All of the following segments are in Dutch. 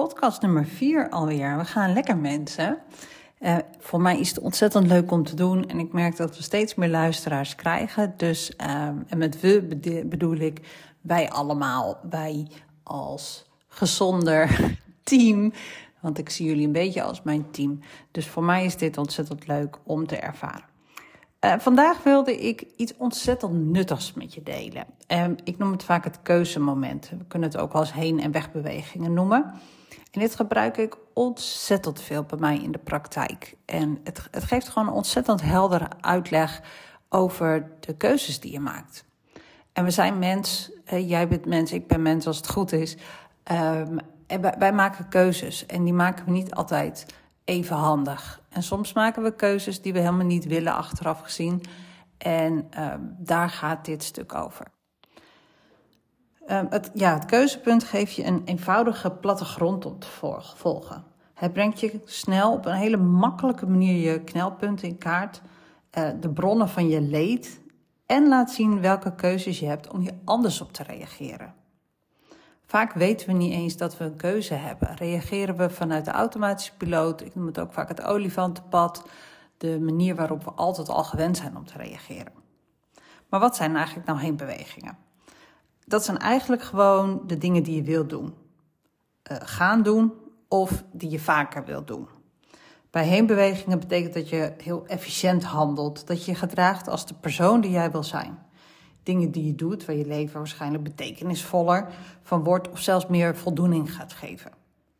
podcast nummer 4 alweer. We gaan lekker mensen. Uh, voor mij is het ontzettend leuk om te doen en ik merk dat we steeds meer luisteraars krijgen. Dus, uh, en met we bedoel ik wij allemaal, wij als gezonder team. Want ik zie jullie een beetje als mijn team. Dus voor mij is dit ontzettend leuk om te ervaren. Uh, vandaag wilde ik iets ontzettend nuttigs met je delen. Uh, ik noem het vaak het keuzemoment. We kunnen het ook als heen- en wegbewegingen noemen. En dit gebruik ik ontzettend veel bij mij in de praktijk. En het, het geeft gewoon een ontzettend heldere uitleg over de keuzes die je maakt. En we zijn mens, jij bent mens, ik ben mens als het goed is. Um, en wij, maken keuzes en die maken we niet altijd even handig. En soms maken we keuzes die we helemaal niet willen achteraf gezien. En uh, daar gaat dit stuk over. Uh, het, ja, het keuzepunt geeft je een eenvoudige plattegrond om te volgen. Het brengt je snel op een hele makkelijke manier je knelpunten in kaart, uh, de bronnen van je leed en laat zien welke keuzes je hebt om hier anders op te reageren. Vaak weten we niet eens dat we een keuze hebben. Reageren we vanuit de automatische piloot, ik noem het ook vaak het olifantenpad, de manier waarop we altijd al gewend zijn om te reageren. Maar wat zijn eigenlijk nou heenbewegingen? Dat zijn eigenlijk gewoon de dingen die je wilt doen. Uh, gaan doen of die je vaker wilt doen. Bij heenbewegingen betekent dat je heel efficiënt handelt, dat je gedraagt als de persoon die jij wil zijn dingen die je doet, waar je leven waarschijnlijk betekenisvoller van wordt of zelfs meer voldoening gaat geven.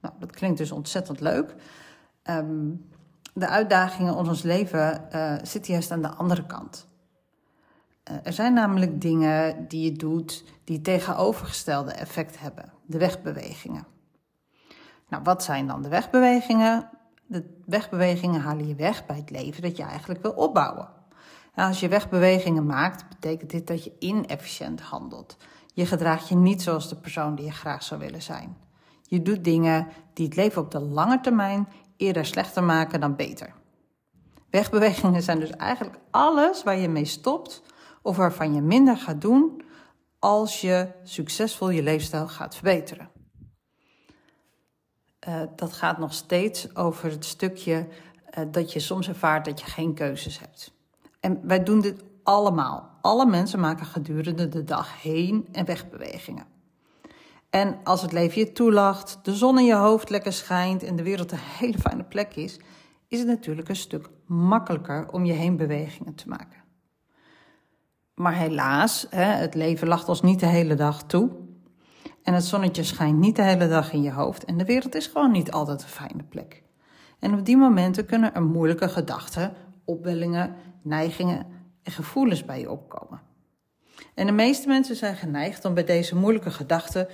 Nou, dat klinkt dus ontzettend leuk. Um, de uitdagingen in ons leven uh, zitten juist aan de andere kant. Uh, er zijn namelijk dingen die je doet die tegenovergestelde effect hebben. De wegbewegingen. Nou, wat zijn dan de wegbewegingen? De wegbewegingen halen je weg bij het leven dat je eigenlijk wil opbouwen. Nou, als je wegbewegingen maakt, betekent dit dat je inefficiënt handelt. Je gedraagt je niet zoals de persoon die je graag zou willen zijn. Je doet dingen die het leven op de lange termijn eerder slechter maken dan beter. Wegbewegingen zijn dus eigenlijk alles waar je mee stopt of waarvan je minder gaat doen als je succesvol je leefstijl gaat verbeteren. Uh, dat gaat nog steeds over het stukje uh, dat je soms ervaart dat je geen keuzes hebt. En wij doen dit allemaal. Alle mensen maken gedurende de dag heen- en wegbewegingen. En als het leven je toelacht, de zon in je hoofd lekker schijnt en de wereld een hele fijne plek is, is het natuurlijk een stuk makkelijker om je heenbewegingen te maken. Maar helaas, het leven lacht ons niet de hele dag toe. En het zonnetje schijnt niet de hele dag in je hoofd. En de wereld is gewoon niet altijd een fijne plek. En op die momenten kunnen er moeilijke gedachten, opwellingen neigingen en gevoelens bij je opkomen. En de meeste mensen zijn geneigd om bij deze moeilijke gedachten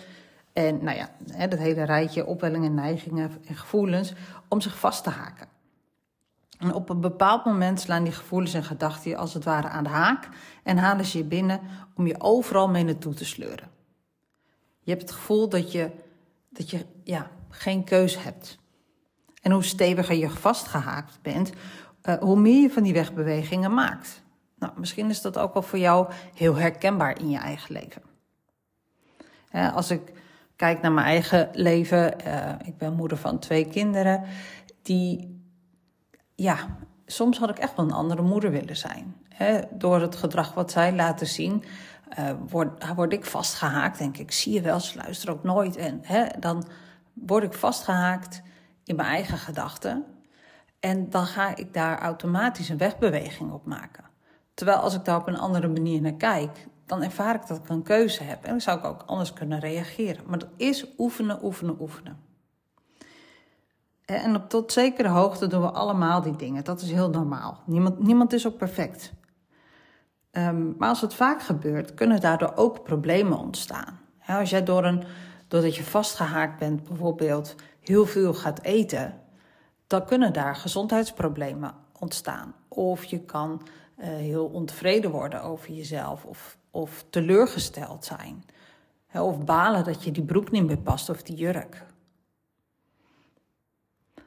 en nou ja, dat hele rijtje opwellingen, neigingen en gevoelens, om zich vast te haken. En op een bepaald moment slaan die gevoelens en gedachten je als het ware aan de haak en halen ze je binnen om je overal mee naartoe te sleuren. Je hebt het gevoel dat je, dat je ja, geen keus hebt. En hoe steviger je vastgehaakt bent, uh, hoe meer je van die wegbewegingen maakt. Nou, misschien is dat ook wel voor jou heel herkenbaar in je eigen leven. Als ik kijk naar mijn eigen leven, uh, ik ben moeder van twee kinderen, die, ja, soms had ik echt wel een andere moeder willen zijn. Door het gedrag wat zij laten zien, word, word ik vastgehaakt. Denk ik, zie je wel, ze luisteren ook nooit. En dan word ik vastgehaakt in mijn eigen gedachten. En dan ga ik daar automatisch een wegbeweging op maken. Terwijl als ik daar op een andere manier naar kijk, dan ervaar ik dat ik een keuze heb. En dan zou ik ook anders kunnen reageren. Maar dat is oefenen, oefenen, oefenen. En op tot zekere hoogte doen we allemaal die dingen. Dat is heel normaal. Niemand, niemand is ook perfect. Um, maar als het vaak gebeurt, kunnen daardoor ook problemen ontstaan. als jij door een, doordat je vastgehaakt bent, bijvoorbeeld heel veel gaat eten, dan kunnen daar gezondheidsproblemen ontstaan. Of je kan uh, heel ontevreden worden over jezelf of, of teleurgesteld zijn. of balen dat je die broek niet meer past of die jurk.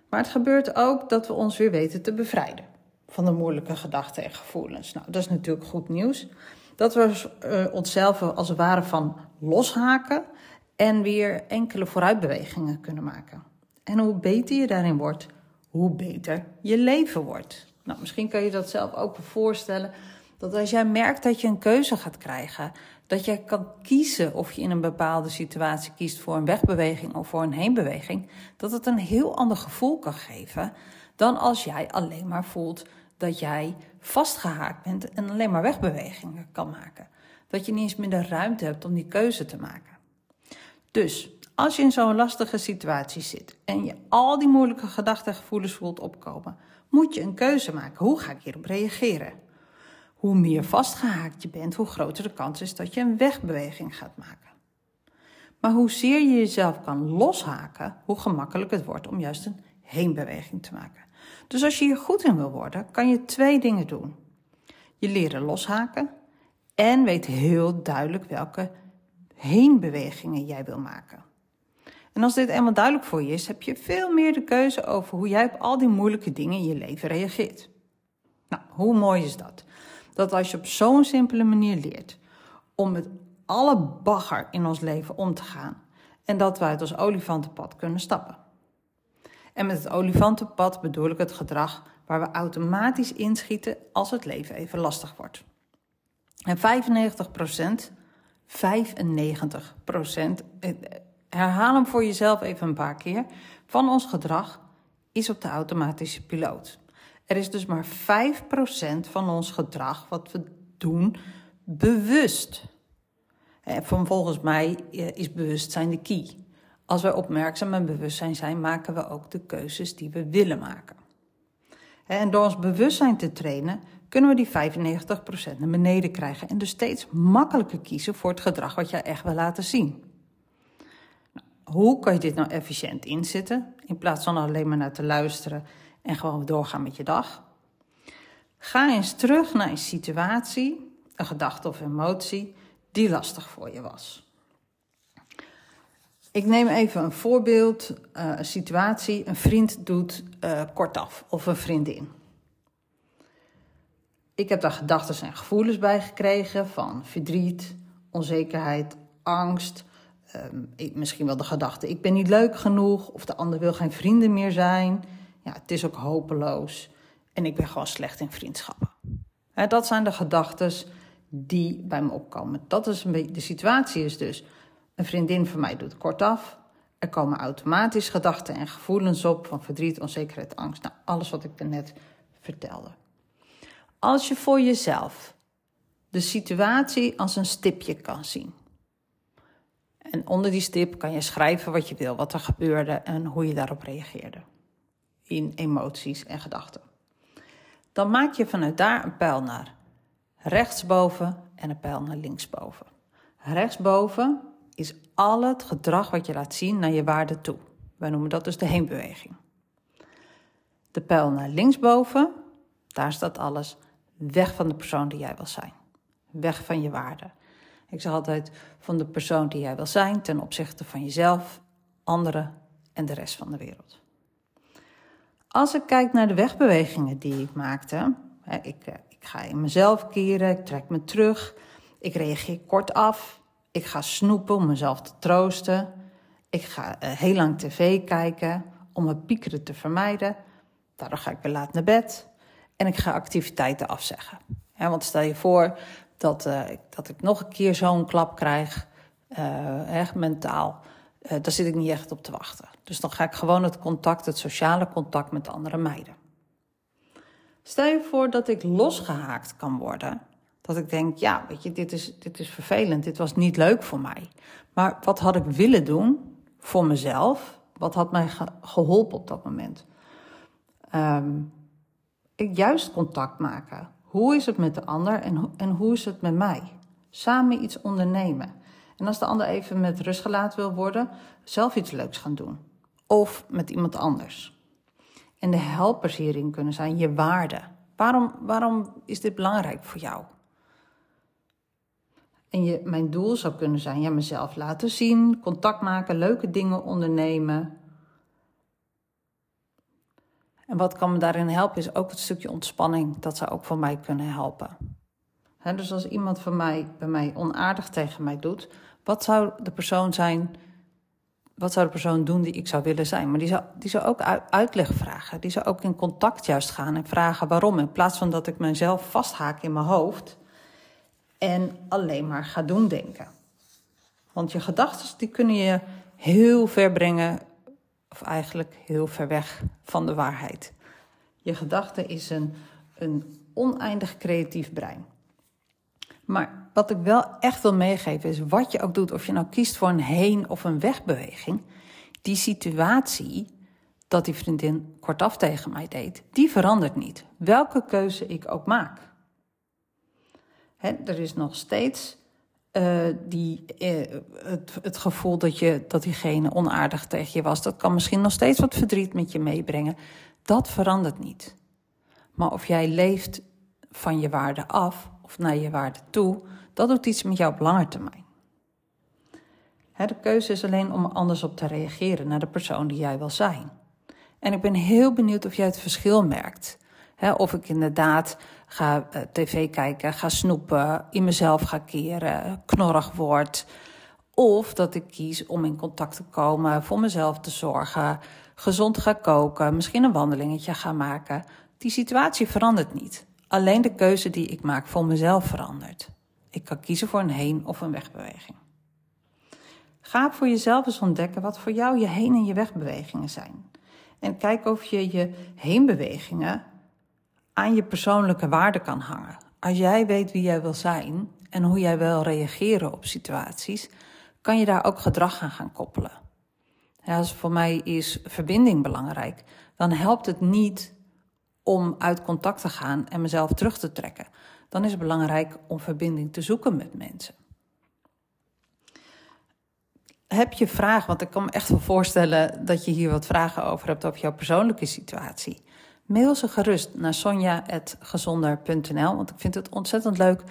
Maar het gebeurt ook dat we ons weer weten te bevrijden van de moeilijke gedachten en gevoelens. Nou, dat is natuurlijk goed nieuws. Dat we uh, onszelf als het ware van loshaken en weer enkele vooruitbewegingen kunnen maken. En hoe beter je daarin wordt, hoe beter je leven wordt. Nou, misschien kan je dat zelf ook voorstellen. Dat als jij merkt dat je een keuze gaat krijgen, dat jij kan kiezen of je in een bepaalde situatie kiest voor een wegbeweging of voor een heenbeweging, dat het een heel ander gevoel kan geven dan als jij alleen maar voelt dat jij vastgehaakt bent en alleen maar wegbewegingen kan maken. Dat je niet eens meer de ruimte hebt om die keuze te maken. Dus als je in zo'n lastige situatie zit en je al die moeilijke gedachten en gevoelens voelt opkomen, moet je een keuze maken. Hoe ga ik hierop reageren? Hoe meer vastgehaakt je bent, hoe groter de kans is dat je een wegbeweging gaat maken. Maar hoezeer je jezelf kan loshaken, hoe gemakkelijk het wordt om juist een heenbeweging te maken. Dus als je hier goed in wil worden, kan je twee dingen doen. Je leren loshaken en weet heel duidelijk welke heenbewegingen jij wil maken. En als dit eenmaal duidelijk voor je is, heb je veel meer de keuze over hoe jij op al die moeilijke dingen in je leven reageert. Nou, hoe mooi is dat? Dat als je op zo'n simpele manier leert om met alle bagger in ons leven om te gaan en dat we uit ons olifantenpad kunnen stappen. En met het olifantenpad bedoel ik het gedrag waar we automatisch inschieten als het leven even lastig wordt. En 95% 95% eh, herhaal hem voor jezelf even een paar keer, van ons gedrag is op de automatische piloot. Er is dus maar 5% van ons gedrag wat we doen bewust. Van volgens mij eh, is bewustzijn de key. Als wij opmerkzaam en bewustzijn zijn, maken we ook de keuzes die we willen maken. En door ons bewustzijn te trainen, kunnen we die 95% naar beneden krijgen en dus steeds makkelijker kiezen voor het gedrag wat jij echt wil laten zien. Nou, hoe kan je dit nou efficiënt inzetten, in plaats van alleen maar naar te luisteren en gewoon doorgaan met je dag? Ga eens terug naar een situatie, een gedachte of emotie die lastig voor je was. Ik neem even een voorbeeld, uh, een situatie. Een vriend doet uh, kortaf of een vriendin. Ik heb daar gedachten en gevoelens bij gekregen van verdriet, onzekerheid, angst. Ik, misschien wel de gedachte, ik ben niet leuk genoeg of de ander wil geen vrienden meer zijn. Ja, het is ook hopeloos en ik ben gewoon slecht in vriendschappen. dat zijn de gedachten die bij me opkomen. Dat is een beetje, de situatie is dus een vriendin van mij doet kortaf. Er komen automatisch gedachten en gevoelens op van verdriet, onzekerheid, angst. Nou, alles wat ik net vertelde. Als je voor jezelf de situatie als een stipje kan zien. En onder die stip kan je schrijven wat je wil, wat er gebeurde en hoe je daarop reageerde. In emoties en gedachten. Dan maak je vanuit daar een pijl naar rechtsboven en een pijl naar linksboven. Rechtsboven is al het gedrag wat je laat zien naar je waarde toe. Wij noemen dat dus de heenbeweging. De pijl naar linksboven, daar staat alles weg van de persoon die jij wil zijn. Weg van je waarde. Ik zeg altijd van de persoon die jij wil zijn ten opzichte van jezelf, anderen en de rest van de wereld. Als ik kijk naar de wegbewegingen die ik maakte, ik, eh, ik ga in mezelf keren, ik trek me terug, ik reageer kort af, ik ga snoepen om mezelf te troosten. Ik ga uh, heel lang tv kijken om het piekeren te vermijden. Daardoor ga ik weer laat naar bed. En ik ga activiteiten afzeggen. want stel je voor dat, uh, dat ik nog een keer zo'n klap krijg, mentaal. Daar zit ik niet echt op te wachten. Dus dan ga ik gewoon het contact, het sociale contact met andere meiden. Stel je voor dat ik losgehaakt kan worden dat ik denk, ja, weet je, dit is, dit is vervelend, dit was niet leuk voor mij. Maar wat had ik willen doen voor mezelf? Wat had mij geholpen op dat moment? Um, ik juist contact maken. Hoe is het met de ander en, en hoe is het met mij? Samen iets ondernemen. En als de ander even met rust gelaten wil worden, zelf iets leuks gaan doen. Of met iemand anders. En de helpers hierin kunnen zijn je waarde. Waarom, waarom is dit belangrijk voor jou? En je, mijn doel zou kunnen zijn, ja, mezelf laten zien, contact maken, leuke dingen ondernemen. En wat kan me daarin helpen is ook het stukje ontspanning. Dat zou ook voor mij kunnen helpen. dus als iemand van mij, bij mij onaardig tegen mij doet, wat zou de persoon zijn wat zou de persoon doen die ik zou willen zijn? Maar die zou, die zou ook uitleg vragen. Die zou ook in contact juist gaan en vragen waarom. In plaats van dat ik mezelf vasthaak in mijn hoofd en alleen maar ga doen denken. Want je gedachten die kunnen je heel ver brengen, of eigenlijk heel ver weg van de waarheid. Je gedachte is een, een oneindig creatief brein. Maar wat ik wel echt wil meegeven is, wat je ook doet, of je nou kiest voor een heen- of een wegbeweging, die situatie dat die vriendin kortaf tegen mij deed, die verandert niet. Welke keuze ik ook maak. er is nog steeds uh, die, uh, het, het, gevoel dat, je, dat diegene onaardig tegen je was. Dat kan misschien nog steeds wat verdriet met je meebrengen. Dat verandert niet. Maar of jij leeft van je waarde af of naar je waarde toe, dat doet iets met jou op lange termijn. de keuze is alleen om anders op te reageren naar de persoon die jij wil zijn. En ik ben heel benieuwd of jij het verschil merkt. of ik inderdaad ga uh, tv kijken, ga snoepen, in mezelf ga keren, knorrig word. Of dat ik kies om in contact te komen, voor mezelf te zorgen, gezond ga koken, misschien een wandelingetje ga maken. Die situatie verandert niet. Alleen de keuze die ik maak voor mezelf verandert. Ik kan kiezen voor een heen- of een wegbeweging. Ga voor jezelf eens ontdekken wat voor jou je heen- en je wegbewegingen zijn. En kijk of je je heenbewegingen aan je persoonlijke waarde kan hangen. Als jij weet wie jij wil zijn en hoe jij wil reageren op situaties, kan je daar ook gedrag aan gaan koppelen. Als voor mij is verbinding belangrijk, dan helpt het niet om uit contact te gaan en mezelf terug te trekken. Dan is het belangrijk om verbinding te zoeken met mensen. Heb je vragen, want ik kan me echt wel voorstellen dat je hier wat vragen over hebt over jouw persoonlijke situatie. Mail ze gerust naar sonja.gezonder.nl, want ik vind het ontzettend leuk,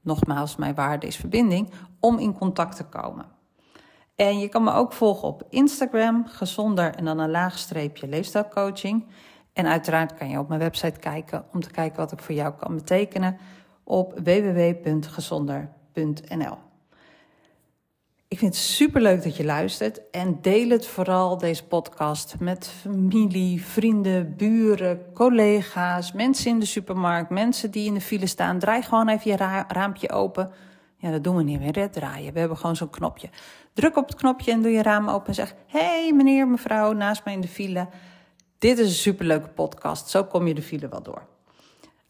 nogmaals, mijn waarde is verbinding, om in contact te komen. En je kan me ook volgen op Instagram, gezonder en dan een laagstreepje leefstijlcoaching. En uiteraard kan je op mijn website kijken om te kijken wat ik voor jou kan betekenen op www.gezonder.nl. Ik vind het super leuk dat je luistert en deel het vooral deze podcast met familie, vrienden, buren, collega's, mensen in de supermarkt, mensen die in de file staan. Draai gewoon even je raampje open. Ja, dat doen we niet meer, draaien. We hebben gewoon zo'n knopje. Druk op het knopje en doe je raam open en zeg: Hey meneer, mevrouw, naast mij in de file. Dit is een superleuke podcast. Zo kom je de file wel door.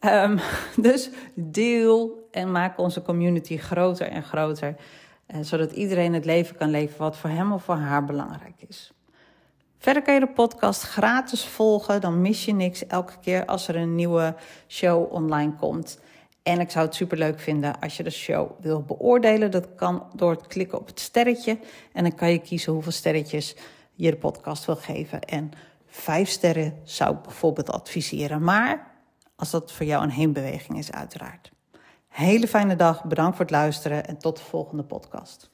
Um, dus deel en maak onze community groter en groter. Uh, zodat iedereen het leven kan leven wat voor hem of voor haar belangrijk is. Verder kan je de podcast gratis volgen. Dan mis je niks elke keer als er een nieuwe show online komt. En ik zou het superleuk vinden als je de show wil beoordelen. Dat kan door het klikken op het sterretje. En dan kan je kiezen hoeveel sterretjes je de podcast wil geven. En vijf sterren zou ik bijvoorbeeld adviseren. Maar als dat voor jou een heenbeweging is, uiteraard. Hele fijne dag, bedankt voor het luisteren en tot de volgende podcast.